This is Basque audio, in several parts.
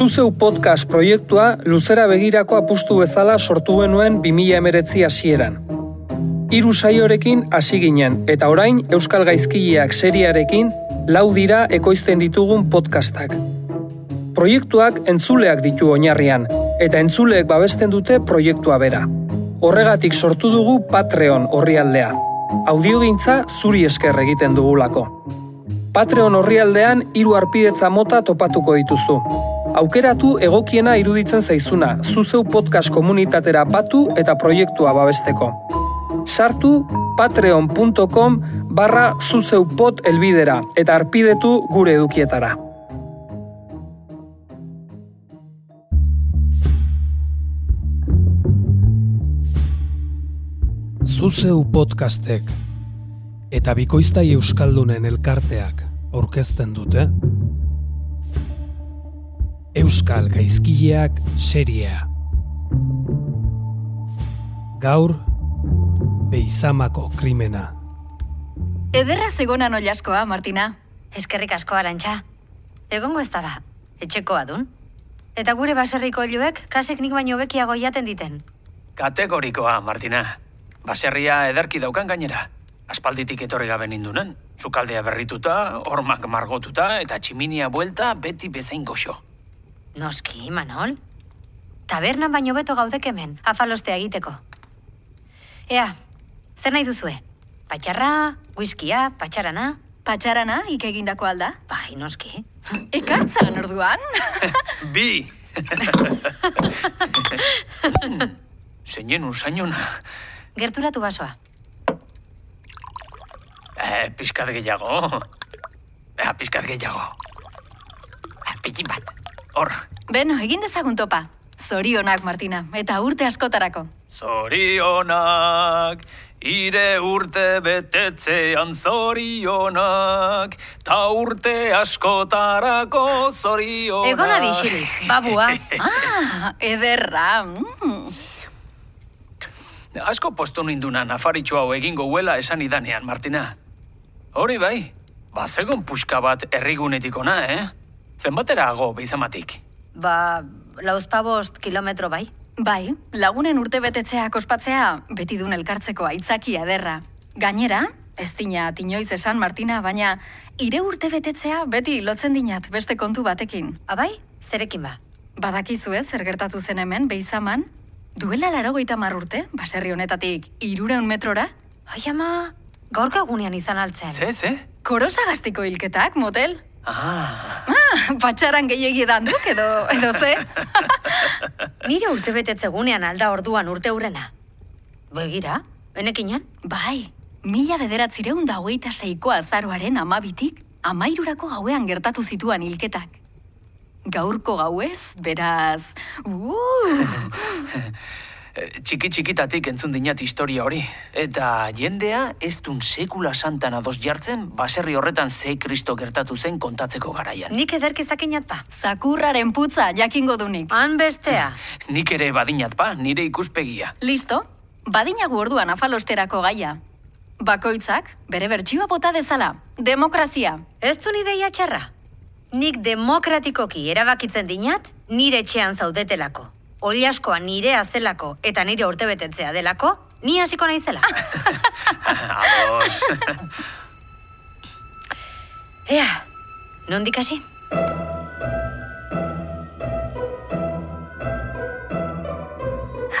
Zuzeu podcast proiektua luzera begirako apustu bezala sortu genuen 2000 emeretzi hasieran. Hiru saiorekin hasi ginen eta orain Euskal Gaizkileak seriarekin lau dira ekoizten ditugun podcastak. Proiektuak entzuleak ditu oinarrian eta entzuleek babesten dute proiektua bera. Horregatik sortu dugu Patreon orrialdea. Audiogintza zuri esker egiten dugulako. Patreon orrialdean hiru arpidetza mota topatuko dituzu. Aukeratu egokiena iruditzen zaizuna, zuzeu podcast komunitatera batu eta proiektua babesteko. Sartu patreon.com barra zuzeupot elbidera eta arpidetu gure edukietara. Zuzeu podcastek eta bikoiztai euskaldunen elkarteak aurkezten dute Euskal Gaizkileak seriea Gaur Beizamako krimena Ederra zegonan oiaskoa, Martina. Eskerrik asko arantxa. Egongo ez da, etxekoa dun. Eta gure baserriko hiluek kasek nik baino bekiago jaten diten. Kategorikoa, Martina. Baserria ederki daukan gainera. Aspalditik etorri gabe nindunen. Zukaldea berrituta, hormak margotuta eta tximinia buelta beti bezain goxo. Noski, Manol. Tabernan baino beto gaudek hemen, afalostea egiteko. Ea, zer nahi duzue? Patxarra, whiskia, patxarana? Patxarana, ik egindako alda? Bai, noski. Ekartzan orduan. Bi! Zeinen usainona. Gerturatu basoa. Eh, pizkat gehiago. Eh, pizkat gehiago. Eh, pikin bat. Hor, Beno, egin dezagun topa. Zorionak, Martina, eta urte askotarako. Zorionak, ire urte betetzean zorionak, ta urte askotarako zorionak. Egon adi, Xiri, babua. Ah, ederra. Mm. Asko postu nindunan afaritxo hau egingo huela esan idanean, Martina. Hori bai, bazegon puxka bat errigunetik ona, eh? Zenbaterago beizamatik. Ba, lauzpabost kilometro bai. Bai, lagunen urte betetzeak ospatzea beti dun elkartzeko aitzakia ederra. Gainera, ez dina tinoiz esan Martina, baina ire urte betetzea beti lotzen dinat beste kontu batekin. Abai, zerekin ba. Badakizu ez, zer gertatu zen hemen, beizaman? Duela laro goita urte, baserri honetatik, irureun metrora? Ai ama, gaurko egunean izan altzen. Ze, ze? Korosagastiko hilketak, motel? Ah, Ah, patxaran gehiegi duk edo, edo ze? Nire urte betetze gunean alda orduan urte hurrena. Begira, enekinan? bai, mila bederatzireun da hogeita seiko azaroaren amabitik, amairurako gauean gertatu zituan hilketak. Gaurko gauez, beraz... Eh, txiki txikitatik entzun dinat historia hori. Eta jendea ez dun sekula santan ados jartzen, baserri horretan ze kristo gertatu zen kontatzeko garaian. Nik ederki zakinat ba. zakurraren putza jakingo dunik. Han bestea. Nik ere badinat pa, nire ikuspegia. Listo, badinagu orduan afalosterako gaia. Bakoitzak, bere bertsioa bota dezala. Demokrazia. Ez du ideia txarra. Nik demokratikoki erabakitzen dinat, nire etxean zaudetelako. Oliaskoa nire azelako eta nire urte betetzea delako, ni hasiko naizela. Ados. Ea, nondik hasi?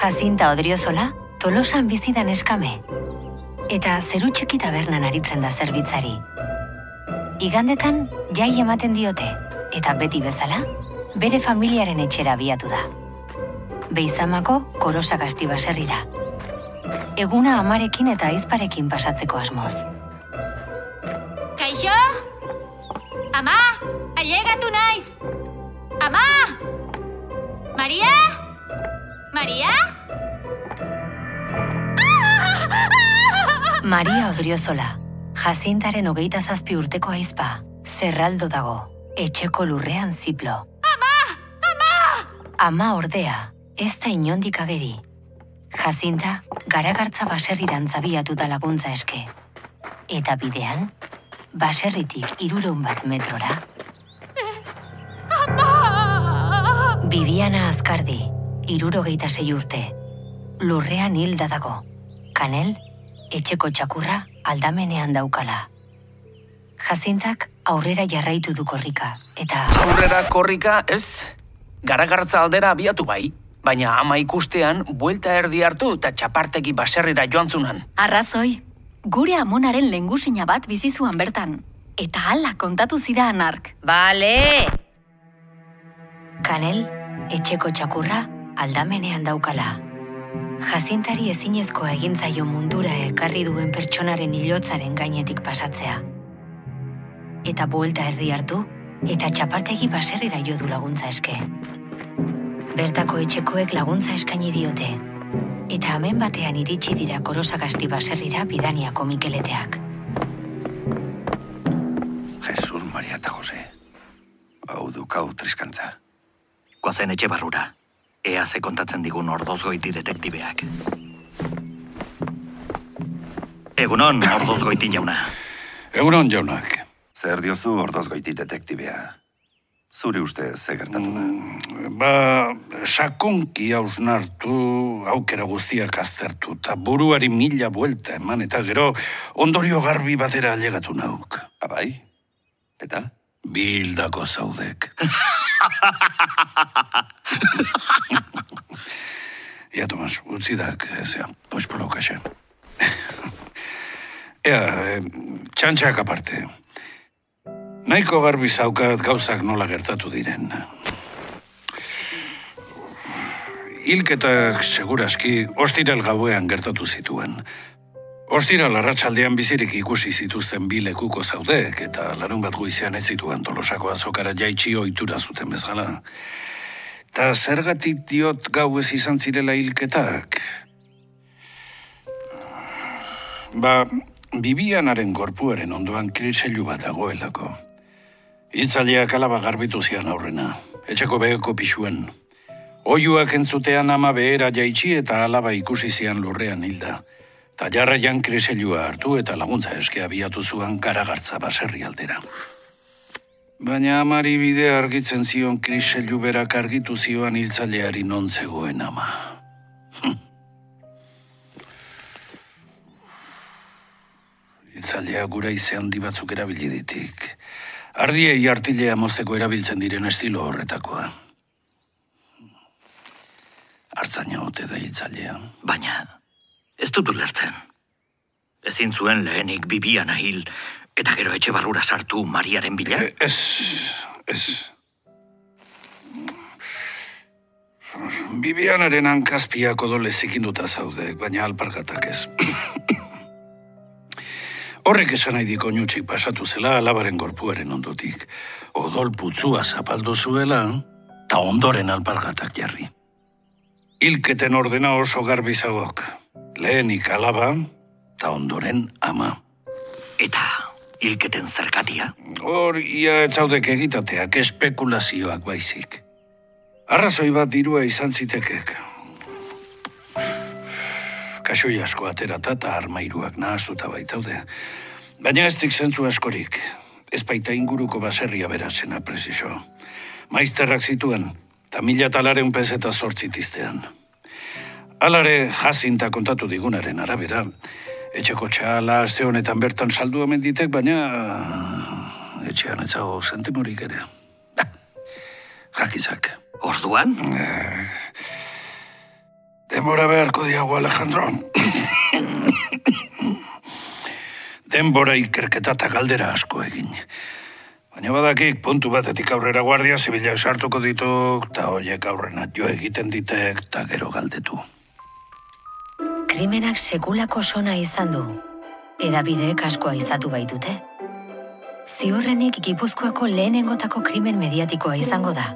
Jacinta Odriozola, tolosan bizidan eskame. Eta zeru txiki tabernan aritzen da zerbitzari. Igandetan, jai ematen diote, eta beti bezala, bere familiaren etxera biatu da. Beizamako korosagasti baserrira. Eguna amarekin eta aizparekin pasatzeko asmoz. Kaixo? Ama, ailegatu naiz. Ama! Maria? Maria? Maria Odriozola, Jazintaren hogeita zazpi urteko aizpa, zerraldo dago, etxeko lurrean ziplo. Ama! Ama! Ama ordea, ez da inondik ageri. Jazinta, garagartza baserriran zabiatu da laguntza eske. Eta bidean, baserritik irureun bat metrora, Ama! Bibiana Azkardi, irurogeita sei urte. Lurrean hilda dago. Kanel, etxeko txakurra aldamenean daukala. Jazintak aurrera jarraitu du korrika, eta Aurrera korrika, ez? Garagartza aldera abiatu bai, baina ama ikustean, buelta erdi hartu eta txapartegi baserrira joan zunan. Arrazoi, gure amonaren lengusina bat bizizuan bertan. Eta hala kontatu zidan ark. Bale! Kanel, etxeko txakurra aldamenean daukala. Jazintari ezinezkoa egin zaio mundura ekarri duen pertsonaren hilotzaren gainetik pasatzea. Eta buelta erdi hartu, eta txapartegi baserrira jo du laguntza eske. Bertako etxekoek laguntza eskaini diote, eta hemen batean iritsi dira korosagasti baserrira bidaniako Mikeleteak. Jesus, Maria eta Jose. Hau dukau triskantza. Goazen etxe barrura. Ea ze kontatzen digun ordozgoiti detektibeak. Egunon, ordozgoiti jauna. Egunon jaunak. Zer diozu ordoz goiti detektibea? Zure uste ze gertatu da? Ba, sakonki hausnartu, aukera guztiak aztertu, eta buruari mila buelta eman, eta gero ondorio garbi batera alegatu nauk. Abai? Eta? Bildako zaudek. Ia, Tomas, utzi dak, zea, pospolo kaxe. Ea, eh, txantxak aparte. Nahiko garbi zaukat gauzak nola gertatu diren. Hilketak seguraski ostiral gauean gertatu zituen. Ostiral arratsaldean bizirik ikusi zituzten bi lekuko zaudek eta larun bat goizean ez zituen tolosako azokara jaitsi ohitura zuten bezala. Ta zergatik diot gau ez izan zirela hilketak? Ba, bibianaren gorpuaren ondoan kriselu bat dagoelako. Itzaliak alaba garbitu zian aurrena, etxeko beheko pixuen. Oiuak entzutean ama behera jaitsi eta alaba ikusi zian lurrean hilda. Ta jarraian kriselua hartu eta laguntza eske abiatu zuan garagartza baserri aldera. Baina amari bide argitzen zion kriselu berak argitu zioan hiltzaileari non zegoen ama. Hiltzailea gura ize handi batzuk erabili ditik. Ardiei artilea mozteko erabiltzen diren estilo horretakoa. Artzaina ote da hiltzailea. Baina, ez dut ulertzen. Ezin zuen lehenik bibiana hil, eta gero etxe barrura sartu Mariaren bila? E, ez, ez. Bibianaren hankazpiak odole zikinduta zaude, baina alpargatak ez. Horrek esan nahi diko nutxik pasatu zela alabaren gorpuaren ondotik. Odol putzua zapaldu zuela, ta ondoren alpargatak jarri. Hilketen ordena oso garbi zagok. Lehenik alaba, ta ondoren ama. Eta hilketen zergatia? Hor, ia ez zaudek egitateak espekulazioak baizik. Arrazoi bat dirua izan zitekek. Kasoi asko aterata eta armairuak nahaztuta baitaude. Baina ez dik zentzu askorik. Ez baita inguruko baserria berazena, presiso. Maizterrak zituen, eta mila talaren pezeta sortzitiztean. Alare jazinta kontatu digunaren arabera, etxeko txala aste honetan bertan saldu omen ditek, baina etxean ez zago sentimorik ere. Jakizak. Orduan? Denbora beharko diago, Alejandro. Denbora ikerketa eta galdera asko egin. Baina badakik puntu batetik aurrera guardia zibilak sartuko ditu, eta horiek aurrena jo egiten ditek, eta gero galdetu. Krimenak sekulako sona izan du. Edabideek askoa izatu baitute. Ziurrenik Gipuzkoako lehenengotako krimen mediatikoa izango da.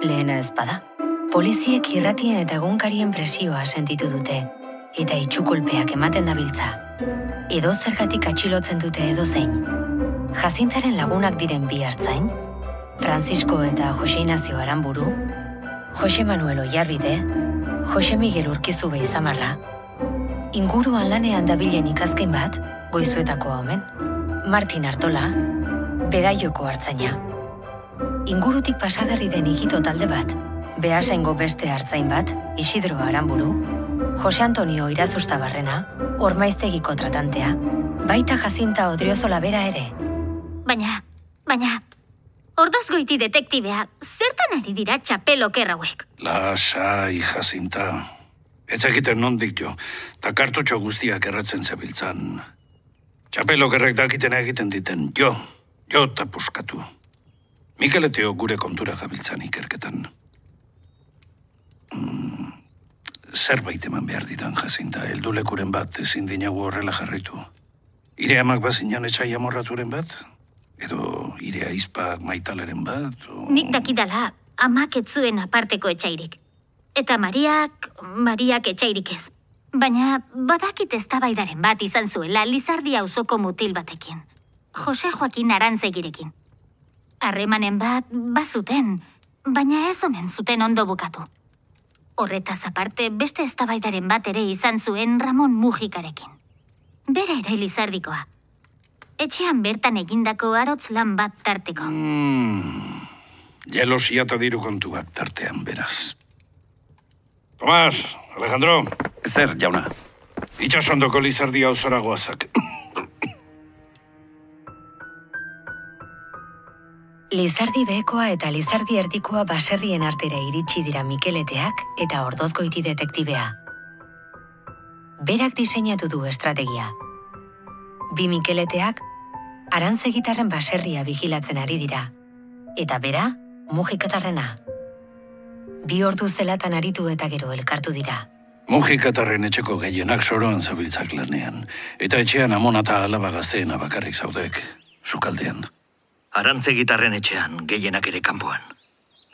Lehena ez bada. Poliziek irratien eta egunkarien presioa sentitu dute, eta itxukolpeak ematen dabiltza. Edo zergatik atxilotzen dute edo zein. Jazintaren lagunak diren bi hartzain, Francisco eta Jose Inazio Aramburu, Jose Manuel Oiarbide, Jose Miguel Urkizu Beizamarra, inguruan lanean dabilen ikazken bat, goizuetako omen, Martin Artola, Bedaioko hartzaina. Ingurutik pasagarri den ikito talde bat, Beasaingo beste hartzain bat, Isidro Aramburu, Jose Antonio Irazusta Barrena, Ormaiztegiko tratantea, baita Jacinta Odriozola bera ere. Baina, baina, ordoz goiti detektibea, zertan ari dira txapelo kerrauek? Lasai, jazinta. Ez egiten nondik jo, eta kartutxo guztiak erratzen zebiltzan. Txapelokerrek dakiten egiten diten, jo, jo eta puskatu. Mikeleteo gure kontura gabiltzan ikerketan. Mm, zerbait eman behar ditan jazinta, heldulekuren bat ezin dinagu horrela jarritu. Ire amak bazinan etxai amorraturen bat? Edo ire aizpak maitaleren bat? O... Nik dakidala, amak ez zuen aparteko etxairik. Eta Mariak, Mariak etxairik ez. Baina badakit eztabaidaren bat izan zuela Lizardi auzoko mutil batekin. Jose Joaquin Arantzegirekin. Harremanen bat bazuten, baina ez omen zuten ondo bukatu. Horretaz aparte beste eztabaidaren bat ere izan zuen Ramon Mujikarekin. Bere ere Lizardikoa. Etxean bertan egindako arotz lan bat tarteko. Mm, jelosia eta diru kontuak tartean beraz. Tomas, Alejandro, Zer, jauna? itxasondoko lizardi hau zoragoazak. Lizardi behekoa eta Lizardi erdikoa baserrien artera iritsi dira Mikeleteak eta ordozgoiti detektibea. Berak diseinatu du estrategia. Bi Mikeleteak arantzegitarren baserria vigilatzen ari dira. Eta bera, mujikatarrena. Bi ordu zelatan aritu eta gero elkartu dira. Mujikatarren etxeko gehienak soroan zabiltzak lanean, eta etxean amona eta alaba bakarrik zaudek, sukaldean. Arantze gitarren etxean, gehienak ere kanpoan.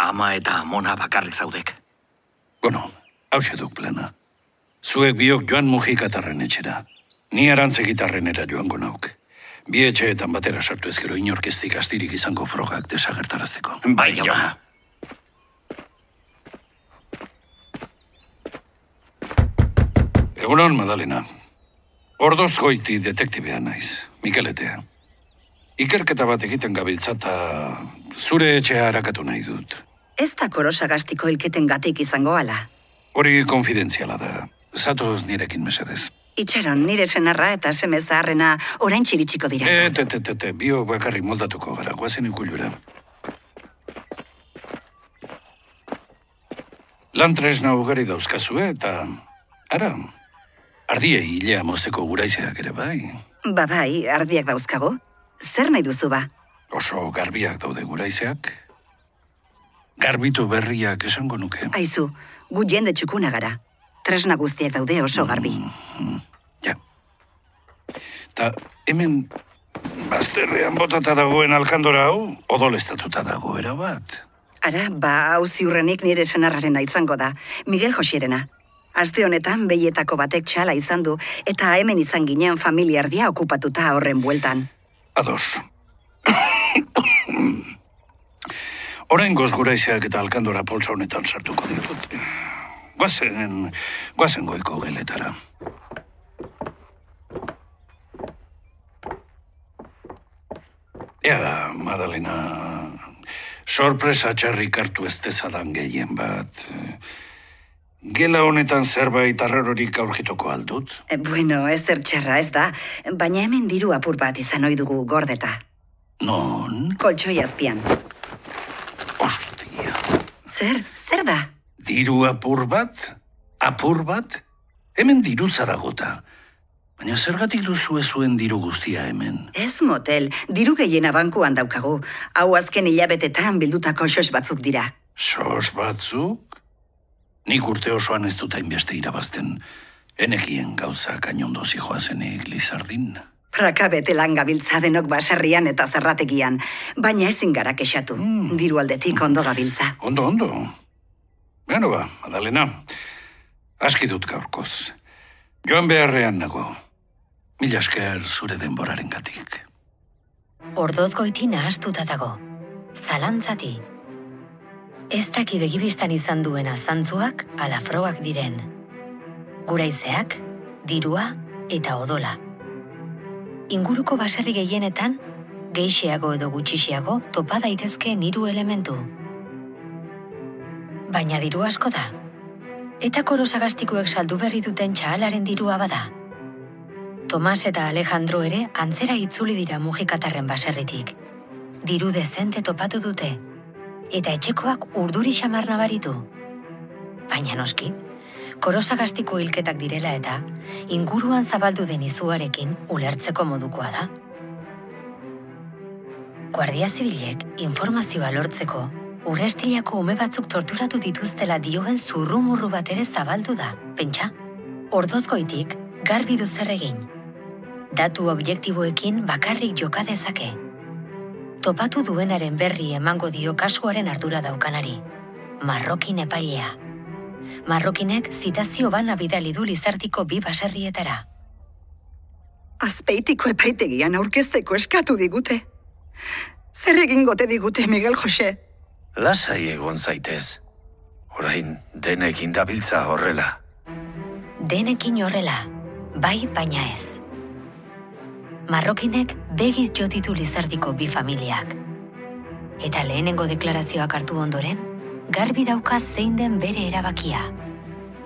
Ama eta amona bakarrik zaudek. Bueno, hause duk plana. Zuek biok joan mujikatarren etxera. Ni arantze gitarrenera joango nauk. Bi etxeetan batera sartu ezkero inorkeztik astirik izango frogak desagertarazteko. Bai, jauna. Egunon, Madalena. Ordoz goiti detektibea naiz, Mikeletea. Ikerketa bat egiten gabiltza eta zure etxea harakatu nahi dut. Ez da korosagastiko hilketen gatik izango ala. Hori konfidentziala da. Zatoz nirekin mesedez. Itxaron, nire senarra eta seme zaharrena orain txiritsiko dira. Et, et, et, et, bio bakarrik moldatuko gara, guazen ikulura. Lan tresna ugari dauzkazue eta... Ara, ardiei hilea mozteko guraizeak ere bai. Ba bai, ardiak dauzkago. Zer nahi duzu ba? Oso garbiak daude guraizeak. Garbitu berriak esango nuke. Aizu, gu jende txukuna gara. Tresna guztiak daude oso garbi. Ja. Ta hemen bazterrean botata dagoen alkandora hau, odolestatuta dago bat. Ara, ba, hau ziurrenik nire senarrarena izango da. Miguel Josierena. Aste honetan behietako batek txala izan du, eta hemen izan ginen familiardia okupatuta horren bueltan. Ados. Orain goz guraizeak eta alkandora polsa honetan sartuko ditut. Guazen, guazen goiko geletara. Ea, Madalena, sorpresa txarrik hartu ez dezadan gehien bat. Gela honetan zerbait arrarorik aurkituko aldut? E, bueno, ez zer txarra ez da, baina hemen diru apur bat izan ohi dugu gordeta. Non? Koltsoi azpian. Ostia. Zer, zer da? Diru apur bat? Apur bat? Hemen dirutza dagota. Baina zergatik duzu zuen diru guztia hemen? Ez motel, diru gehiena bankuan daukagu. Hau azken hilabetetan bildutako sos batzuk dira. Sos batzuk? Nik urte osoan ez dut hainbeste irabazten. Enekien gauza kainondo zijoazenik lizardin. Prakabete lan gabiltza denok baserrian eta zerrategian, baina ezin gara kexatu. Diru aldetik ondo gabiltza. Ondo, ondo. Beno ba, Adalena. Aski dut gaurkoz. Joan beharrean nago. Mila esker zure denboraren gatik. Ordozgoiti nahastuta dago. Zalantzati. Ez daki begibistan izan duena zantzuak ala froak diren. Guraizeak, dirua eta odola. Inguruko baserri gehienetan, geixiago edo gutxixiago topa daitezke hiru elementu. Baina diru asko da. Eta korosagastikoek saldu berri duten txahalaren dirua bada. Tomas eta Alejandro ere antzera itzuli dira mujikatarren baserritik. Diru dezente topatu dute. Eta etxekoak urduri xamar nabaritu. Baina noski, korosagastiko hilketak direla eta inguruan zabaldu den izuarekin ulertzeko modukoa da. Guardia Zibilek informazioa lortzeko urrestilako ume batzuk torturatu dituztela dioen zurrumurru bat ere zabaldu da, pentsa? Ordozgoitik, garbi du egin. Datu objektiboekin bakarrik joka dezake. Topatu duenaren berri emango dio kasuaren ardura daukanari. Marrokin epailea. Marrokinek zitazio bana bidali du lizartiko bi baserrietara. Azpeitiko epaitegian aurkezteko eskatu digute. Zer egingote digute, Miguel Jose? Lasai egon zaitez. Orain denekin dabiltza horrela. Denekin horrela, bai baina ez. Marrokinek begiz jo ditu lizardiko bi familiak. Eta lehenengo deklarazioak hartu ondoren, garbi dauka zein den bere erabakia.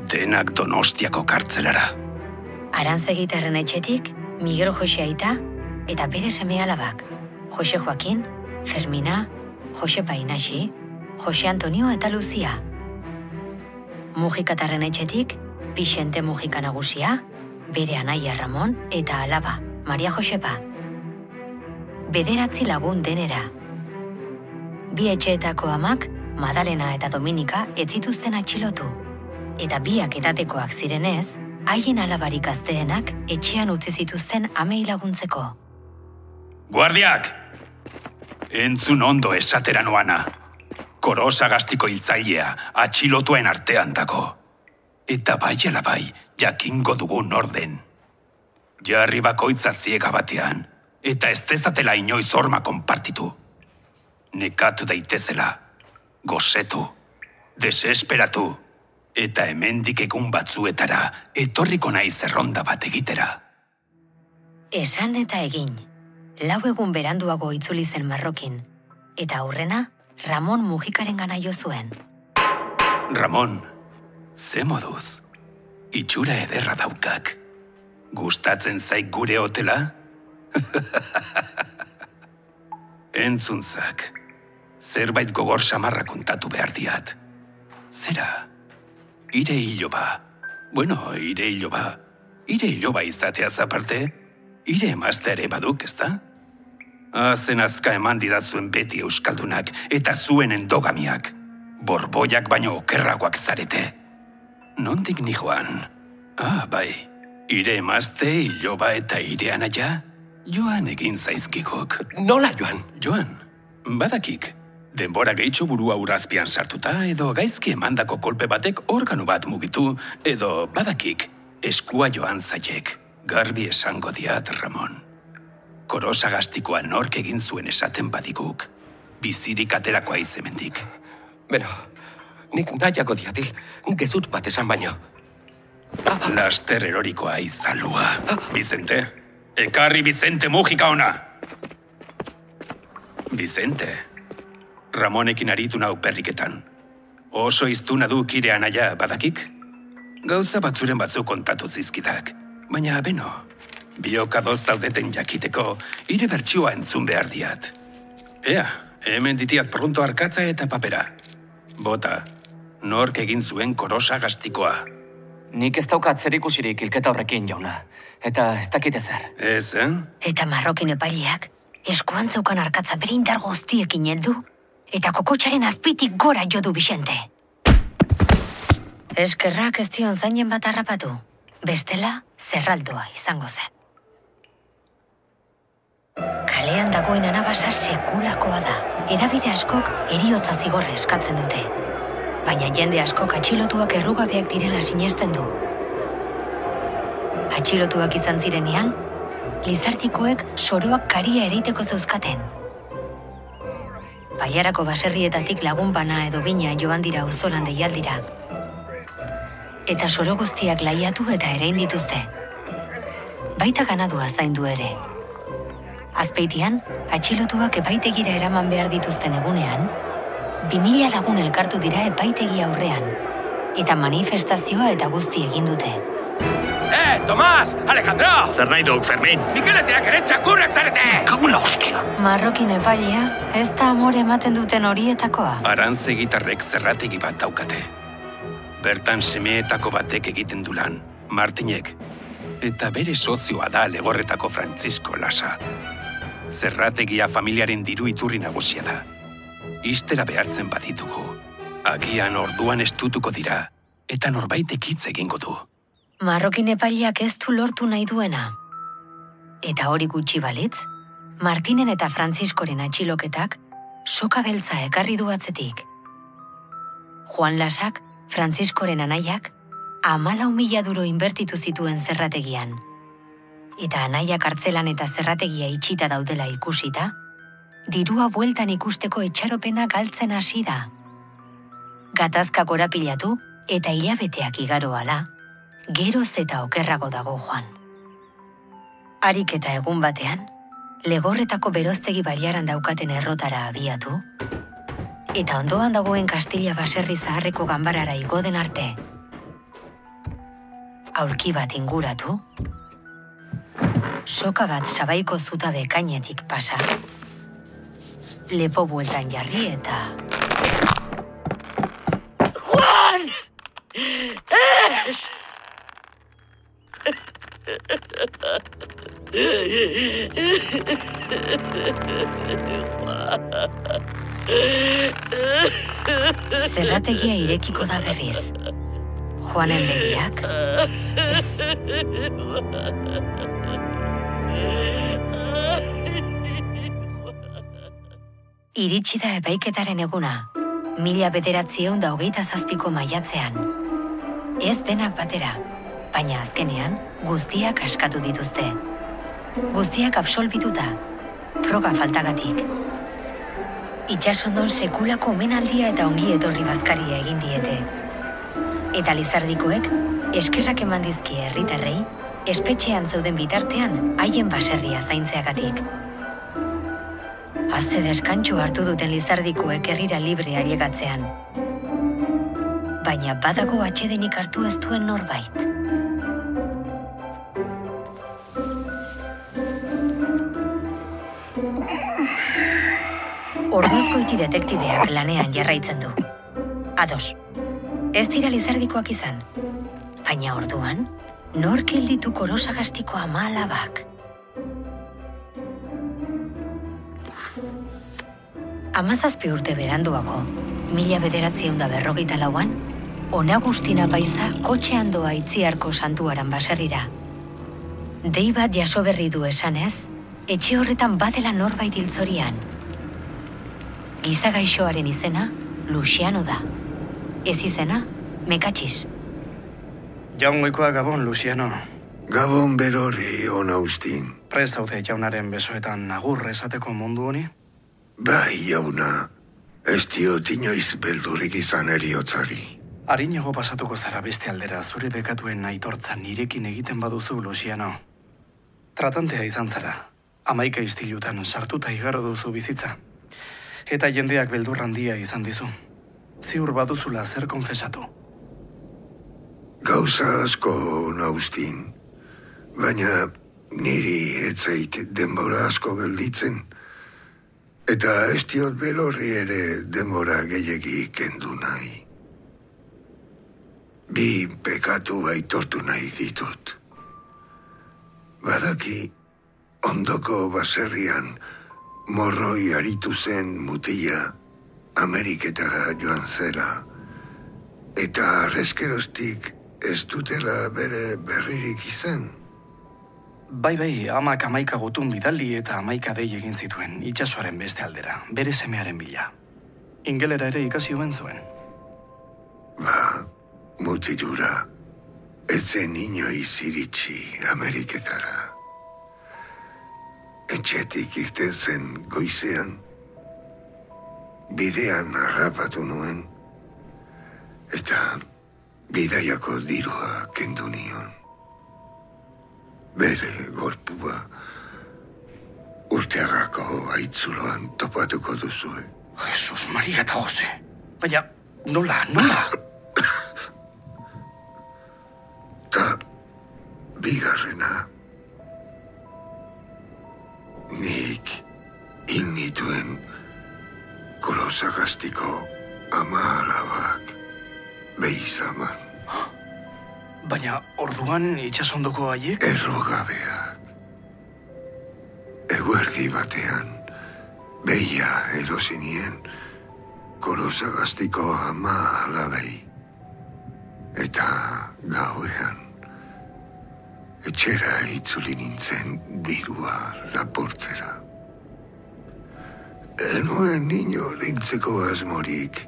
Denak donostiako kartzelara. Arantzegiterren etxetik, Miguel Jose Aita eta bere seme alabak. Jose Joaquin, Fermina, Jose Painaxi, Jose Antonio eta Luzia. Mujikatarren etxetik, Bixente Mujika nagusia, bere anaia Ramon eta alaba, Maria Josepa. Bederatzi lagun denera. Bi etxeetako amak, Madalena eta Dominika ez zituzten atxilotu. Eta biak edatekoak zirenez, haien alabarik azteenak etxean utzi zituzten amei laguntzeko. Guardiak! Entzun ondo esatera noana. Korosagastiko hiltzailea atxilotuen artean dago. Eta bai bai, jakingo dugun orden. Jarri bakoitza ziega batean, eta ez dezatela inoiz horma konpartitu. Nekatu daitezela, gozetu, desesperatu, eta hemendik egun batzuetara etorriko nahi zerronda bat egitera. Esan eta egin, lau egun beranduago itzuli zen marrokin, eta aurrena Ramon Mujikaren gana jo zuen. Ramon, ze moduz? Itxura ederra daukak. Gustatzen zaik gure hotela? Entzuntzak, zerbait gogor samarra kontatu behar diat. Zera, ire hiloba. Bueno, ire hiloba. Ire hiloba izatea zaparte, ire emazte ere baduk, ezta? Azen azka eman didatzuen beti euskaldunak eta zuen endogamiak. Borboiak baino okerragoak zarete. Nondik ni joan? Ah, bai. Ire emazte, iloba eta ire anaia? Joan egin zaizkikok. Nola joan? Joan, badakik. Denbora gehitxo burua urazpian sartuta edo gaizki emandako kolpe batek organu bat mugitu edo badakik eskua joan zaiek. Garbi esango diat, Ramon. Korosagastikoa nork egin zuen esaten badiguk. Bizirik aterakoa izemendik. Beno, nik nahiako diatil, gezut bat esan baino. Laster erorikoa izalua. Bizente, ekarri Bizente Mujika ona. Bizente, Ramonekin aritu nau perriketan. Oso iztuna du kire anaia badakik? Gauza batzuren batzuk kontatu zizkidak. Baina, beno, biokadoz daudeten jakiteko, ire bertsioa entzun behar diat. Ea, hemen ditiat pronto arkatza eta papera. Bota, nork egin zuen korosa gastikoa. Nik ez daukat zer ikusirik hilketa horrekin, jauna. Eta ez dakite zer. Ez, eh? Eta marrokin epaileak, eskuan zeukan arkatza bere indar guztiekin heldu, eta kokotxaren azpitik gora jo du Bixente. Eskerrak ez dion zainen bat harrapatu. Bestela, zerraldua izango zen. Kalean dagoen anabasa sekulakoa da. Edabide askok eriotza zigorra eskatzen dute. Baina jende askok atxilotuak errugabeak direla sinesten du. Atxilotuak izan zirenean, lizartikoek soroak karia ereiteko zeuzkaten. Baiarako baserrietatik lagun bana edo bina joan dira auzolan deialdira. Eta soro guztiak laiatu eta erein dituzte. Baita ganadua zaindu ere. Azpeitian, atxilotuak epaitegira eraman behar dituzten egunean, Bimila lagun elkartu dira epaitegi aurrean. Eta manifestazioa eta guzti egin dute. Eh, Tomas! Alejandro! Zer nahi duk, Fermin? Mikeleteak ere txakurrak zarete! Kamula hostia! Marrokin epailea, ez da amore ematen duten horietakoa. Arantze gitarrek zerrategi bat daukate. Bertan semeetako batek egiten du lan, Martinek. Eta bere sozioa da legorretako Francisco Lasa. Zerrategia familiaren diru iturri nagusia da. Istera behartzen baditugu. Agian orduan estutuko dira, eta norbaitek hitz egingo du. Marrokin epaileak ez du lortu nahi duena. Eta hori gutxi balitz, Martinen eta Franziskoren atxiloketak soka beltza ekarri du atzetik. Juan Lasak, Franziskoren anaiak, amala mila duro inbertitu zituen zerrategian. Eta anaiak hartzelan eta zerrategia itxita daudela ikusita, dirua bueltan ikusteko etxaropena galtzen hasi da. Gatazka korapilatu eta hilabeteak igaro ala, geroz eta okerrago dago joan. Harik eta egun batean, legorretako beroztegi bailaran daukaten errotara abiatu, eta ondoan dagoen Kastila baserri zaharreko ganbarara igoden arte, aurki bat inguratu, soka bat sabaiko zuta bekainetik pasa, lepo bueltan jarri eta... Juan! Ez! Zerrategia irekiko da berriz. Juanen begiak, ez. Iritsi da epaiketaren eguna, mila bederatzieun da hogeita zazpiko maiatzean. Ez denak batera, baina azkenean guztiak askatu dituzte. Guztiak absolbituta, froga faltagatik. Itxasondon sekulako omenaldia eta ongi etorri bazkaria egin diete. Eta lizardikoek eskerrak eman dizkie herritarrei, espetxean zeuden bitartean haien baserria zaintzeagatik. Azte deskantxo hartu duten lizardikoek herrira libre ariegatzean. Baina badago atxedenik hartu ez duen norbait. Orduzkoiti detektibeak lanean jarraitzen du. Ados, ez dira lizardikoak izan. Baina orduan, nork hilditu korosagastiko ama alabak. Amazazpi urte beranduago, mila bederatzieun da berrogeita lauan, Ona Agustina Baiza kotxean doa itziarko santuaran baserrira. Dei bat jaso berri du esanez, etxe horretan badela norbait hiltzorian. Giza gaixoaren izena, Luciano da. Ez izena, Mekatxiz. Jaun goikoa Gabon, Luciano. Gabon berori on Austin. Prez zaude jaunaren besoetan agur esateko mundu honi? Bai, jauna. Ez diot inoiz beldurik izan eriotzari. Harinego pasatuko zara beste aldera zure bekatuen aitortza nirekin egiten baduzu, Luciano. Tratantea izan zara. Amaika istilutan sartuta igaro duzu bizitza. Eta jendeak beldur handia izan dizu. Ziur baduzula zer konfesatu. Gauza asko naustin. Baina niri etzait denbora asko gelditzen. Eta ez diot berorri ere denbora gehiegi kendu nahi. Bi pekatu aitortu nahi ditut. Badaki, ondoko baserrian morroi aritu zen mutila Ameriketara joan zela. Eta arrezkeroztik ez dutela bere berririk izan. Bai, bai, amak amaika gutun bidali eta amaika dei egin zituen, itxasoaren beste aldera, bere semearen bila. Ingelera ere ikasi omen zuen. Ba, mutilura, etzen inoiz iritsi Ameriketara. Etxetik irten zen goizean, bidean harrapatu nuen, eta bidaiako dirua kendu nion. Bere gorpua urteagako aitzuloan topatuko duzue. Jesus, Maria eta Jose. Baina, nola, nola? Ta bigarrena nik innituen kolosagastiko ama alabak beizaman. Baina, orduan itxasondoko haiek? Errogabeak. Eguerdi batean, beia erosinien kolosagastiko ama alabei. Eta gauean, etxera itzuli nintzen dirua lapurtzera. Enuen niño lintzeko asmorik,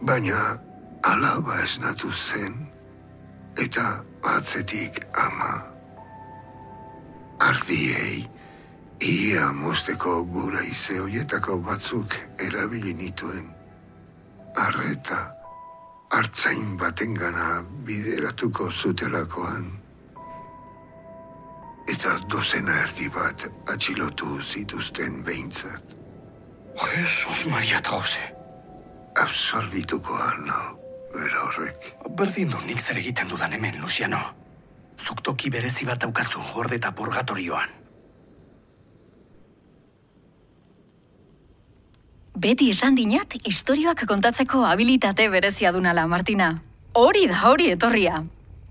baina alaba esnatu zen, eta atzetik ama. Ardiei, ia mosteko gura ize hoietako batzuk erabili nituen. Arreta, hartzain batengana bideratuko zutelakoan. Eta dozena erdi bat atxilotu zituzten behintzat. Jesus, Maria eta Jose. Absolbituko nau, bera horrek. Berdin du nik zer egiten dudan hemen, Luciano. Zuk toki berezi bat daukazu horde eta purgatorioan. Beti esan dinat, istorioak kontatzeko habilitate berezia dunala, Martina. Hori da hori etorria.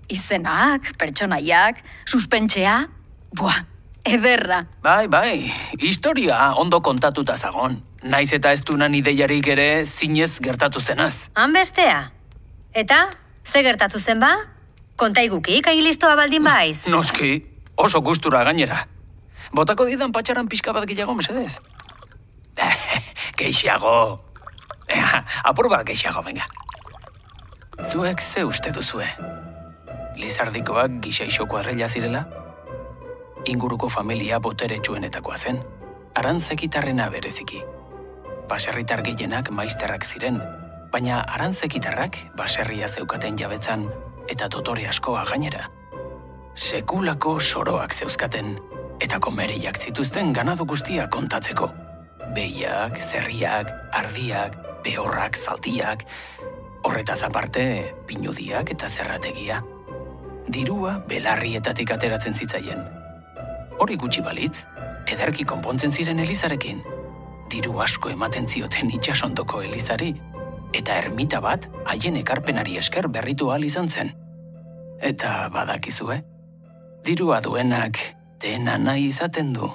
Izenak, pertsonaiak, suspentxea, buah, ederra. Bai, bai, historia ondo kontatuta zagon. Naiz eta ez dunan ideiarik ere zinez gertatu zenaz. Han bestea. Eta, ze gertatu zen ba? Kontaigukik, ailistoa baldin baiz. Noski, oso gustura gainera. Botako didan patxaran pixka bat gehiago, mesedez. Geixiago. Apur bat geixiago, venga. Zuek ze uste duzue? Lizardikoak gixaixoko arrela zirela? Inguruko familia botere txuenetakoa zen. Arantzekitarrena bereziki. Baserritar gehienak maizterrak ziren, baina arantzekitarrak baserria zeukaten jabetzan eta dotore askoa gainera. Sekulako soroak zeuzkaten eta komeriak zituzten ganado guztia kontatzeko. Behiak, zerriak, ardiak, behorrak, zaldiak, horretaz aparte, pinudiak eta zerrategia. Dirua belarrietatik ateratzen zitzaien. Hori gutxi balitz, ederki konpontzen ziren elizarekin. Diru asko ematen zioten itxasondoko elizari, eta ermita bat haien ekarpenari esker berritu ahal izan zen. Eta badakizue, dirua duenak dena nahi izaten du.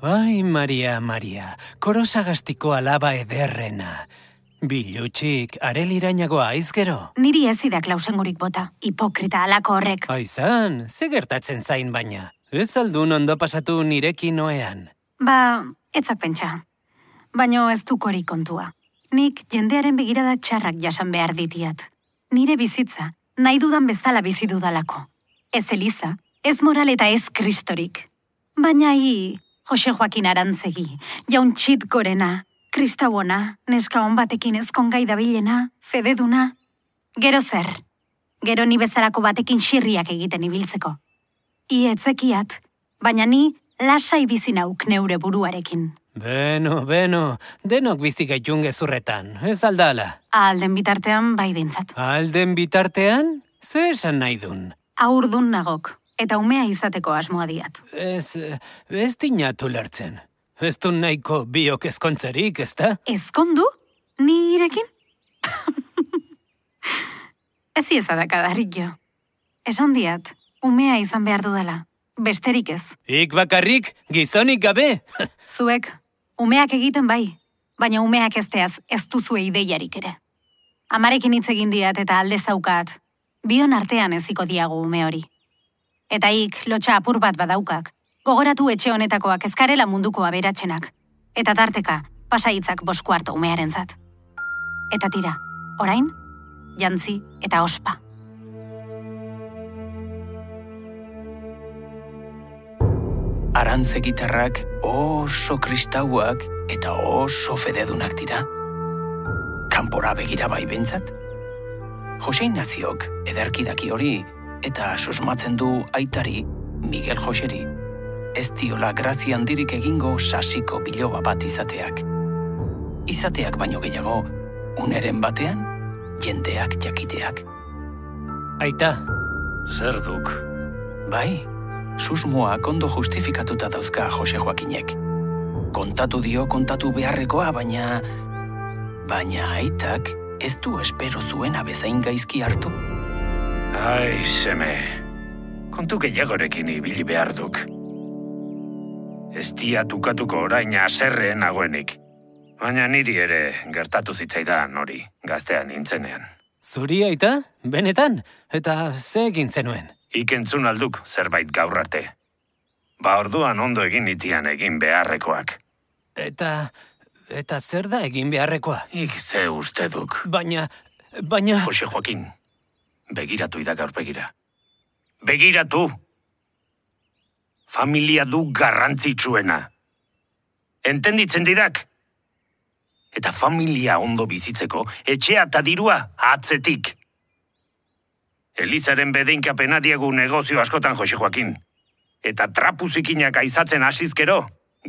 Ai, Maria, Maria, korosagastiko alaba ederrena. Bilutxik, arelirainagoa aizgero. Niri ez da klausengurik bota, hipokrita alako horrek. Aizan, ze gertatzen zain baina. Ez aldun ondo pasatu nirekin noean. Ba, etzak pentsa. Baino ez dukori kontua. Nik jendearen begirada txarrak jasan behar ditiat. Nire bizitza, nahi dudan bezala bizi dudalako. Ez Eliza, ez moral eta ez kristorik. Baina hi, Jose Joaquin Arantzegi, jaun txit gorena, kristauona, neska hon batekin ezkon gai dabilena, fededuna. Gero zer, gero ni bezalako batekin xirriak egiten ibiltzeko. I etzekiat, baina ni lasai bizi nauk neure buruarekin. Beno, beno, denok bizi gaitun gezurretan, ez aldala. Alden bitartean bai bintzat. Alden bitartean, ze esan nahi dun? Aurdun nagok, eta umea izateko asmoa diat. Ez, ez dinatu lertzen. Ez du nahiko biok ezkontzerik, ez da? Ezkondu? Ni irekin? ez ezadakadarrik jo. Esan diat, umea izan behar dudala. Besterik ez. Ik bakarrik, gizonik gabe. Zuek, umeak egiten bai, baina umeak ezteaz ez duzue ideiarik ere. Amarekin hitz egin diat eta alde zaukat, bion artean eziko diagu ume hori. Eta ik, lotxa apur bat badaukak, gogoratu etxe honetakoak ezkarela munduko aberatzenak. Eta tarteka, pasaitzak bosko hartu umearen zat. Eta tira, orain, jantzi eta ospa. Arantze gitarrak oso kristauak eta oso fededunak dira. Kanpora begira bai bentzat. Jose Ignaziok ederki daki hori eta susmatzen du aitari Miguel Joseri, ez diola grazia handirik egingo sasiko biloba bat izateak. Izateak baino gehiago, uneren batean, jendeak jakiteak. Aita. Zer duk? Bai, susmoak ondo justifikatuta dauzka Jose Joakinek. Kontatu dio kontatu beharrekoa, baina... Baina aitak ez du espero zuena bezain gaizki hartu. Ai, seme. Kontu gehiagorekin ibili behar duk. Ez dia tukatuko orain aserreen nagoenik. Baina niri ere gertatu zitzaidan hori, gaztean nintzenean. Zuri aita? Benetan? Eta ze egin zenuen? Ikentzun alduk zerbait gaur arte. Ba orduan ondo egin nitian egin beharrekoak. Eta... Eta zer da egin beharrekoa? Ik ze uste duk. Baina... Baina... Jose Joaquin, begiratu ida gaur begira. Begiratu! Familia du garrantzitsuena. Entenditzen didak? Eta familia ondo bizitzeko, etxea eta dirua atzetik. Elizaren bedeinkapena diegu negozio askotan, Jose Joaquin. Eta trapuzikinak aizatzen hasizkero,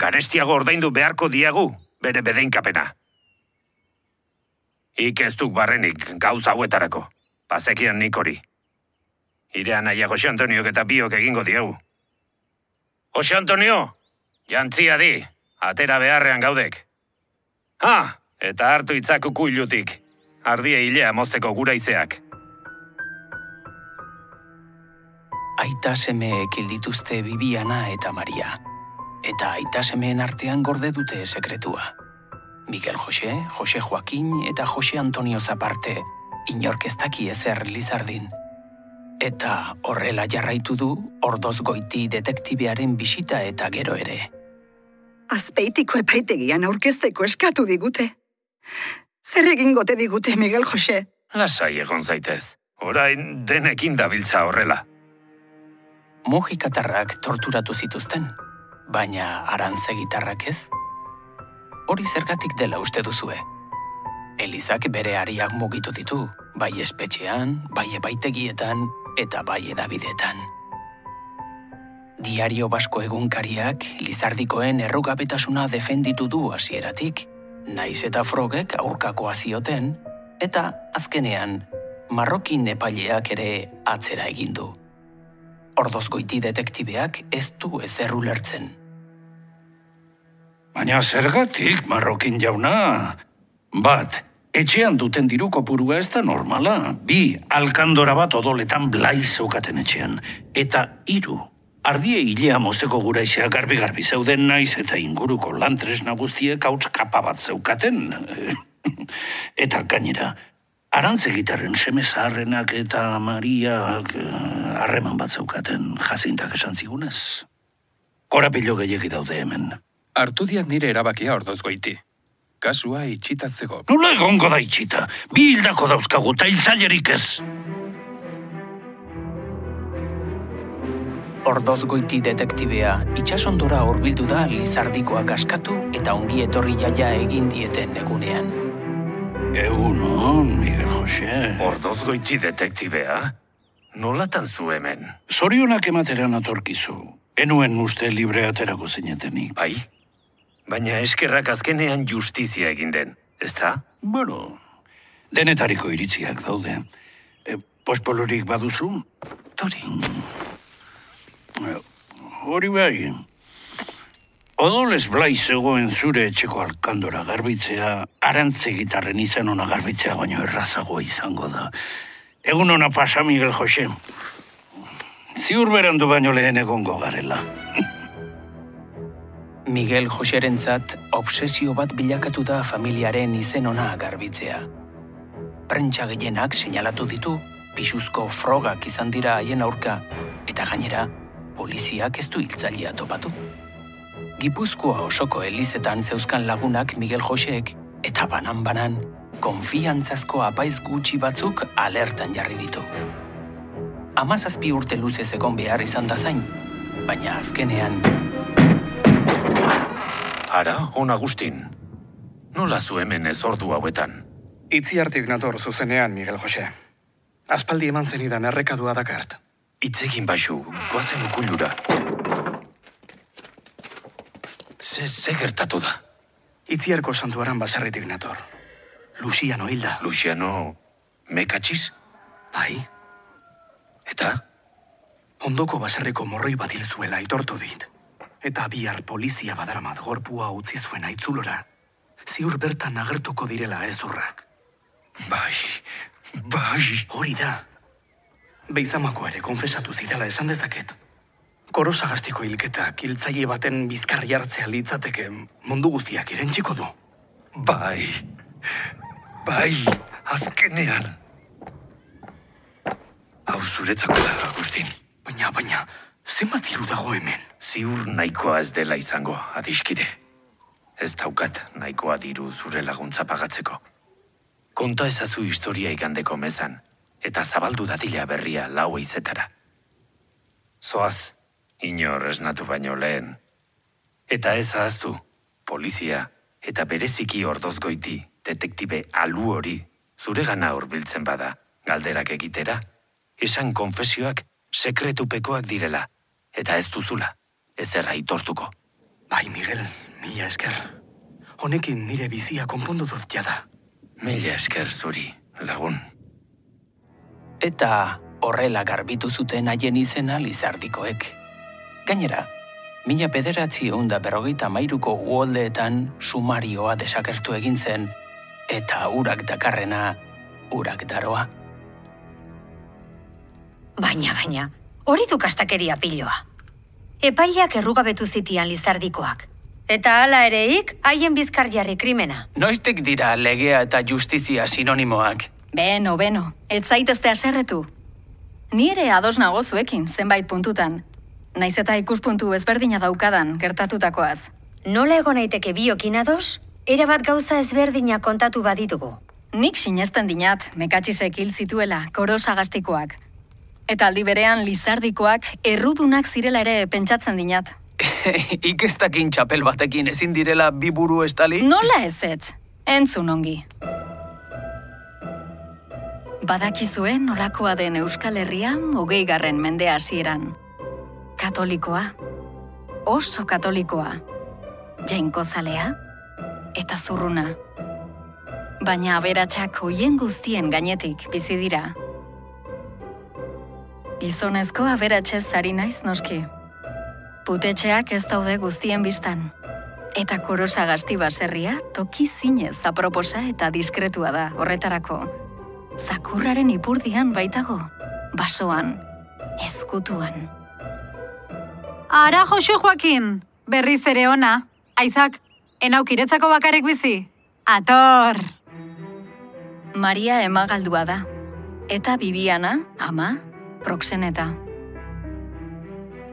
garestiago ordaindu beharko diegu, bere bedeinkapena. Ik ez duk barrenik gauz hauetarako, bazekian nik hori. Irean naia Jose Antoniok eta biok egingo diegu. Jose Antonio, jantzia di, atera beharrean gaudek. Ha, eta hartu itzak ukuilutik, ardie hilea mozteko gura Aita semeek dituzte Bibiana eta Maria. Eta aita semeen artean gorde dute sekretua. Miguel Jose, Jose Joaquin eta Jose Antonio Zaparte inork ez daki ezer Lizardin. Eta horrela jarraitu du ordoz goiti detektibearen bisita eta gero ere. Azpeitiko epaitegian aurkezteko eskatu digute. Zer egingote digute, Miguel Jose? Lasai egon zaitez, orain denekin dabiltza horrela. Mojikatarrak torturatu zituzten, baina arantze gitarrak ez? Hori zergatik dela uste duzue. Elizak bere ariak mugitu ditu, bai espetxean, bai epaitegietan eta bai edabidetan. Diario Basko egunkariak Lizardikoen errugabetasuna defenditu du hasieratik, naiz eta frogek aurkakoa zioten, eta azkenean Marrokin epaileak ere atzera egin du. Ordozgoiti detektibeak ez du ezer ulertzen. Baina zergatik, marrokin jauna? Bat, etxean duten diru kopurua ez da normala. Bi, alkandora bat odoletan blai zeukaten etxean. Eta hiru, ardie hilea mozteko gura garbi-garbi zeuden naiz eta inguruko lantres guztiek hauts kapa bat zeukaten. eta gainera, arantze gitarren seme zaharrenak eta Mariak eh, harreman bat zeukaten jazintak esan zigunez. Korapilo gehiagi daude hemen. Artu diat nire erabakia ordoz goiti. Kasua itxitatzeko. Nola egongo da itxita? Bi hildako dauzkagu, eta hiltzailerik ez. Ordoz goiti detektibea itxasondora hurbildu da Lizardikoak askatu eta ongi etorri jaia egin dieten egunean. Egunon, Miguel Jose. Ordoz goiti detektibea? Nolatan zu hemen? Zorionak emateran atorkizu. Enuen uste libre aterako zinetenik. Bai? Baina eskerrak azkenean justizia egin den, ezta? Bueno, denetariko iritziak daude. E, pospolorik baduzu? Tori. E, hori bai. Odolez blai zegoen zure etxeko alkandora garbitzea, arantze gitarren izan ona garbitzea baino errazagoa izango da. Egun ona pasa, Miguel Jose. Ziur berandu baino lehen egongo garela. Miguel Joserentzat obsesio bat bilakatu da familiaren izen ona garbitzea. Prentsa gehienak seinalatu ditu, pisuzko frogak izan dira haien aurka, eta gainera, poliziak ez du hiltzalia topatu. Gipuzkoa osoko elizetan zeuzkan lagunak Miguel Joseek, eta banan-banan, konfiantzazko apaiz gutxi batzuk alertan jarri ditu. Amazazpi urte luzez egon behar izan da zain, baina azkenean Ara, on Agustin. Nola zu hemen ez ordu hauetan? Itzi hartik nator zuzenean, Miguel Jose. Aspaldi eman zenidan errekadua dakart. Itzegin baixu, goazen ukullura. Ze, ze gertatu da? Itziarko santuaran baserritik nator. Luciano hilda. Luciano, mekatxiz? Bai. Eta? Ondoko baserriko morroi bat hil zuela aitortu dit. Eta bihar polizia badaramat gorpua utzi zuen aitzulora. Ziur bertan agertuko direla ezurrak. Bai, bai. Hori da. Beizamako ere konfesatu zidala esan dezaket. Korosagastiko hilketak hiltzaile baten bizkarri hartzea litzateke mundu guztiak irentziko du. Bai, bai, azkenean. Hau zuretzako da, Agustin. Baina, baina, zenbat diru dago hemen? Ziur nahikoa ez dela izango, adiskide. Ez daukat nahikoa diru zure laguntza pagatzeko. Konta ezazu historia igandeko mezan, eta zabaldu dadila berria lau izetara. Zoaz, inor esnatu baino lehen. Eta ez ahaztu, polizia eta bereziki ordozgoiti, detektibe alu hori, zure gana hurbiltzen bada, galderak egitera, esan konfesioak sekretupekoak direla, eta ez duzula, ez erra itortuko. Bai, Miguel, mila esker. Honekin nire bizia konpondu dut jada. Mila esker zuri, lagun. Eta horrela garbitu zuten haien izena lizardikoek. Gainera, mila bederatzi da berrogeita mairuko uoldeetan sumarioa desakertu egin zen, eta urak dakarrena, urak daroa. Baina, baina, hori du kastakeria piloa. Epaileak errugabetu zitian lizardikoak. Eta hala ereik, haien bizkar jarri krimena. Noiztek dira legea eta justizia sinonimoak. Beno, beno, ez zaitezte aserretu. Ni ere ados nago zuekin, zenbait puntutan. Naiz eta ikuspuntu ezberdina daukadan gertatutakoaz. Nola egon naiteke biokin ados? Era bat gauza ezberdina kontatu baditugu. Nik sinesten dinat, mekatxisek hil zituela, korosagastikoak. Eta aldi berean lizardikoak errudunak zirela ere pentsatzen dinat. Ikestakin txapel batekin ezin direla bi buru estali? Nola ez ez? Entzun ongi. Badakizue nolakoa den Euskal Herria hogei garren mende hasieran. Katolikoa. Oso katolikoa. Jainkozalea. Eta zurruna. Baina aberatsak hoien guztien gainetik bizi dira. Gizonezko aberatxez zari naiz noski. Putetxeak ez daude guztien biztan. Eta korosa gazti baserria toki zinez aproposa eta diskretua da horretarako. Zakurraren ipurdian baitago, basoan, ezkutuan. Ara, Jose Joaquin, berriz ere ona. Aizak, enaukiretzako bakarrik bizi. Ator! Maria emagaldua da. Eta Bibiana, ama, proxeneta.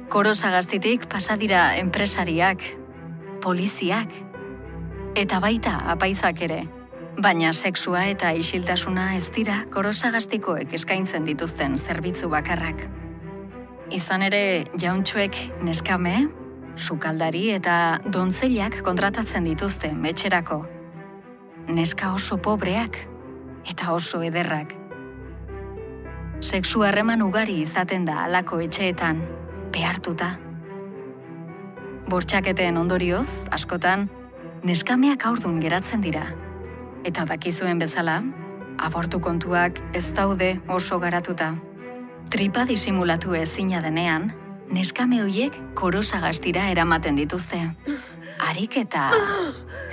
Korosagaztitik pasadira enpresariak, poliziak, eta baita apaizak ere. Baina sexua eta isiltasuna ez dira korosagastikoek eskaintzen dituzten zerbitzu bakarrak. Izan ere, jauntxuek neskame, sukaldari eta dontzeilak kontratatzen dituzte metxerako. Neska oso pobreak eta oso ederrak. Sexu harreman ugari izaten da alako etxeetan, behartuta. Bortxaketen ondorioz, askotan, neskameak aurdun geratzen dira. Eta dakizuen bezala, abortu kontuak ez daude oso garatuta. Tripa disimulatu ezina denean, neskame hoiek korosagastira eramaten dituzte. Harik eta...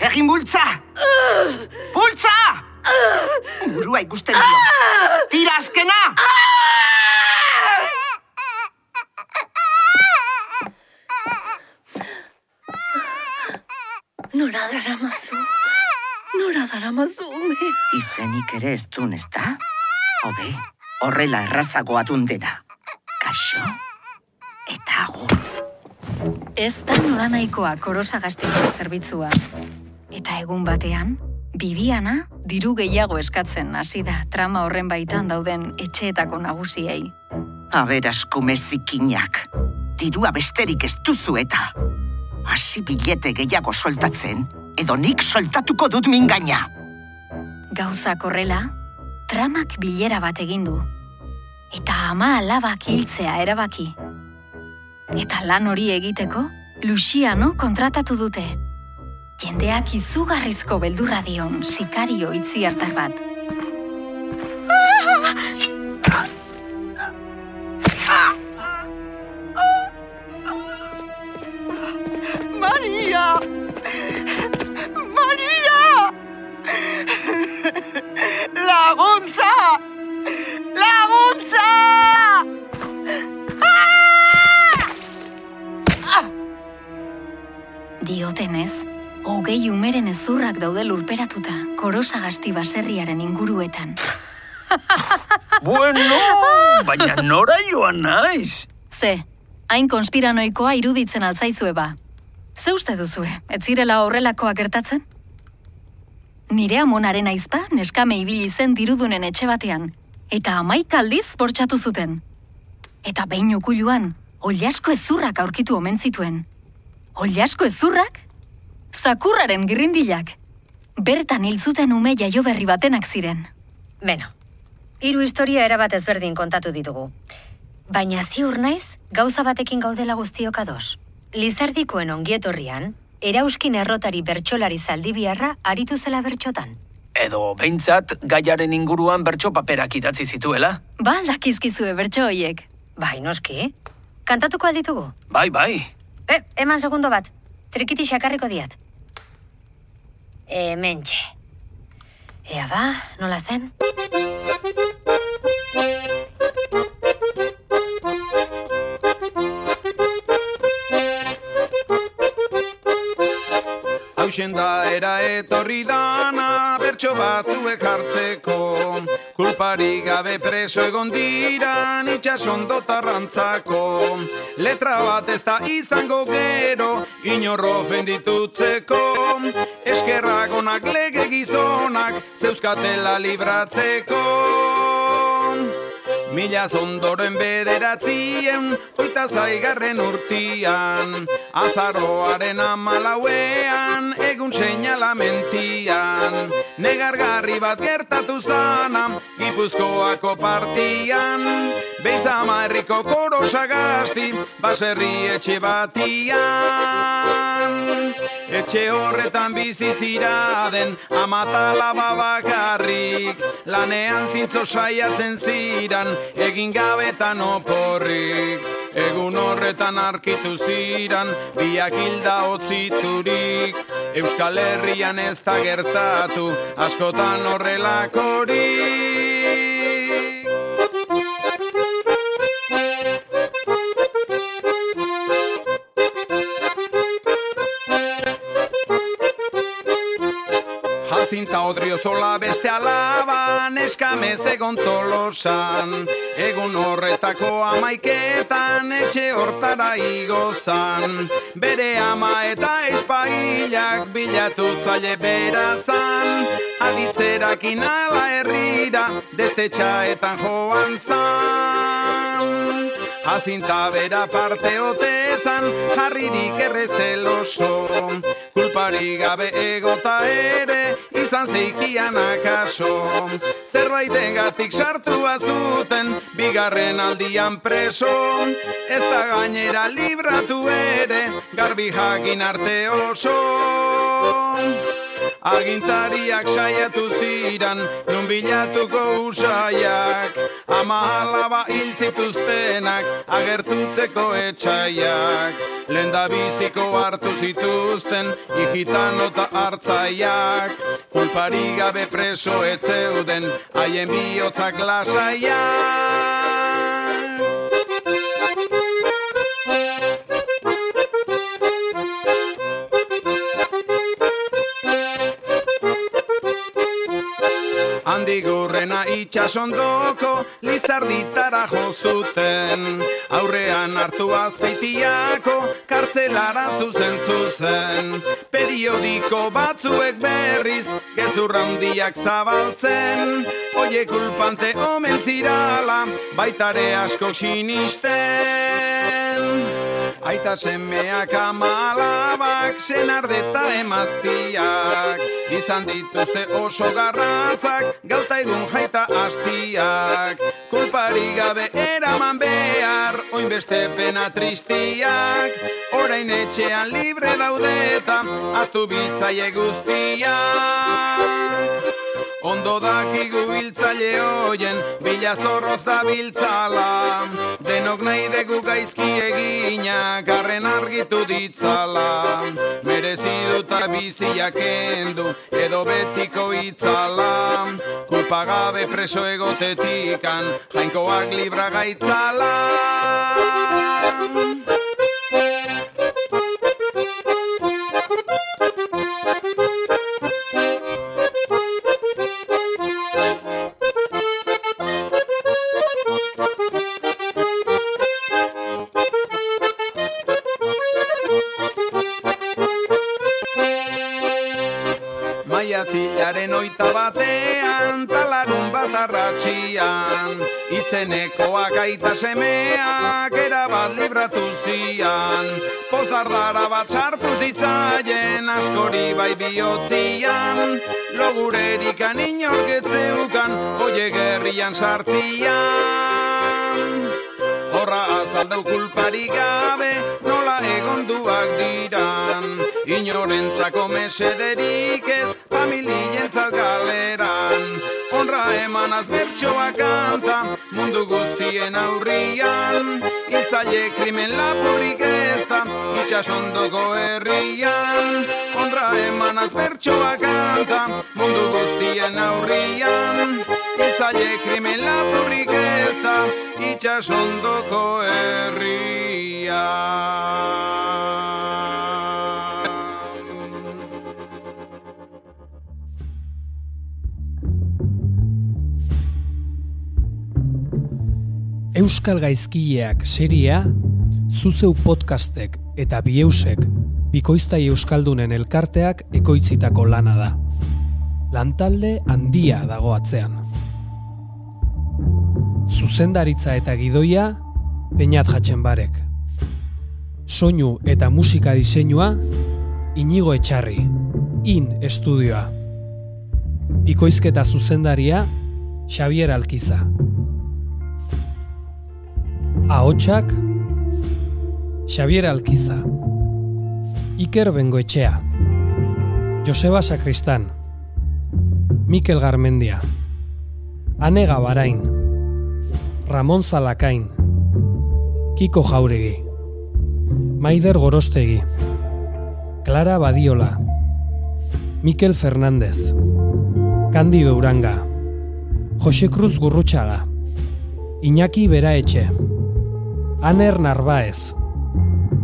Egin bultza! Bultza! Burua ikusten dio. Tira azkena! Nora dara mazu? Nora dara mazu? Izenik ere ez dun, ez da? Hobe, horrela errazagoa dundera. Kaixo, eta agur. Ez da nola nahikoa korosagastiko zerbitzua. Eta egun batean, Bibiana diru gehiago eskatzen hasi da trama horren baitan dauden etxeetako nagusiei. Aberasko mezikinak. Dirua besterik ez duzu eta. Hasi bilete gehiago soltatzen, edo nik soltatuko dut mingaina. Gauzak horrela, tramak bilera bat egin du. Eta ama alabak hiltzea erabaki. Eta lan hori egiteko, Luciano kontratatu dute. Jendeak izugarrizko beldurra dion sikario itzi hartar bat. Maria! Maria! Laguntza! Diotenez, hogei umeren ezurrak daude lurperatuta korosagasti baserriaren inguruetan. Bueno, baina nora joan naiz? Ze, hain konspiranoikoa iruditzen altzaizue ba. Ze uste duzue, ez zirela horrelakoa gertatzen? Nire amonaren aizpa, neskame ibili zen dirudunen etxe batean, eta amaik aldiz bortxatu zuten. Eta behin ukuluan, oliasko ezurrak aurkitu omen zituen. Oliasko ezurrak? Zakurraren girindilak. Bertan hil zuten ume jaio berri batenak ziren. Beno, hiru historia erabat ezberdin kontatu ditugu. Baina ziur naiz, gauza batekin gaudela guztiok ados. Lizardikoen ongietorrian, erauskin errotari bertsolari zaldibiarra aritu zela bertxotan. Edo behintzat gaiaren inguruan bertso paperak idatzi zituela? Ba, lakizkizue bertso hoiek. Bai, noski. Kantatuko alditugu? Bai, bai. E, eman segundo bat. Trikiti xakarriko diat. Hementxe. Ea ba, nola zen? Hauxen da era etorri dana bertso batzuek hartzeko Kulpari gabe preso egon dira itxasondo tarrantzako Letra bat ez da izango gero inorro ofenditutzeko. Eskerrak onak lege gizonak zeuskatela libratzeko Mila zondoren bederatzien, oita zaigarren urtian, azaroaren amalauean, egun seinalamentian, negargarri bat gertatu zana, gipuzkoako partian, beizama herriko koro sagasti, baserri etxe batian. Etxe horretan bizi ziraden, amatala babakarrik, lanean zintzo saiatzen ziran, egin gabetan oporrik. Egun horretan arkitu ziran, biak hilda otziturik. Euskal Herrian ez da gertatu, askotan horrelakorik. Odriozola beste alaba neskamez egon tolosan. Egun horretako amaiketan etxe hortara igozan. Bere ama eta ezpailak bilatutzaile berazan. Aditzerakin ala herrira destetxaetan joan zan Jacinta bera parte otezan jarririk errezeloso Kulpari gabe egota ere izan zeikian akaso. Zerbaiten gatik sartua zuten bigarren aldian preso. Ez da gainera libratu ere garbi jakin arte oso Agintariak saiatu ziran, nun bilatuko usaiak. Ama alaba hiltzituztenak, agertutzeko etxaiak Lenda biziko hartu zituzten, hijitano eta hartzaiak. Kulpari gabe preso etzeuden, haien bihotzak lasaiak Handigurrena itxasondoko lizarditara jozuten Aurrean hartu azpeitiako kartzelara zuzen zuzen. Periodiko batzuek berriz gezurra handiak zabaltzen. Oie kulpante omen zirala baitare asko sinisten Aita semeak amalaba biak, senardeta emaztiak. Izan dituzte oso garratzak, gauta egun jaita hastiak. Kulpari gabe eraman behar, oin beste pena tristiak. Orain etxean libre daudeta, aztu bitzaie guztiak. Ondo dakigu biltzaile hoien, bila zorroz da biltzala. Denok nahi dugu gaizki egina, garren argitu ditzala. Merezi duta biziak endu, edo betiko itzala. Kulpa preso egotetikan, jainkoak libra gaitzala. Maiatzilaren oita batean, talarun bat arratxian, itzenekoak aita semeak, erabat libratu zian, postardara bat sartu zitzaien, askori bai bihotzian, logurerikan inorgetzeukan, oie gerrian sartzian. Horra azaldau kulpari gabe, nola egonduak diran, inorentzako mesederik ez, familientzat galeran. Honra emanaz bertsoa kanta, mundu guztien aurrian, Itzaile krimen lapurik ez da, itxasondoko herrian. Honra emanaz bertsoa kanta, mundu guztien aurrian, Itzaile krimen lapurik ez da, itxasondoko herrian. Euskal Gaizkileak seria, zuzeu podcastek eta bieusek bikoiztai euskaldunen elkarteak ekoitzitako lana da. Lantalde handia dago atzean. Zuzendaritza eta gidoia, Peñat Jatxenbarek. Soinu eta musika diseinua, Inigo Etxarri, In Estudioa. Bikoizketa zuzendaria, Xavier Alkiza. Ahotsak Xavier Alkiza Iker Bengoetxea Joseba Sakristan Mikel Garmendia. Ane Gabarain. Ramon Zalakain Kiko Jauregi Maider Gorostegi Clara Badiola. Mikel Fernández. Candido Uranga. Jose Cruz Gurrutxaga Iñaki Beraetxe Aner Narbaez,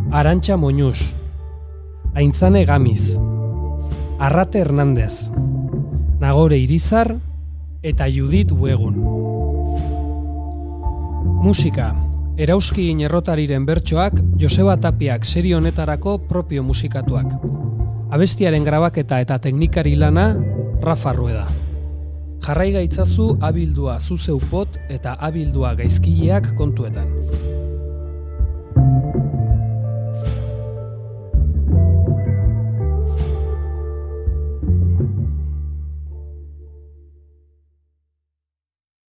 Arantxa Moñuz, Aintzane Gamiz, Arrate Hernández, Nagore Irizar eta Judit Uegun. Musika, Erauski Inerrotariren bertsoak Joseba Tapiak serie honetarako propio musikatuak. Abestiaren grabaketa eta teknikari lana Rafa Rueda. Jarrai gaitzazu abildua zuzeu pot eta abildua gaizkileak kontuetan.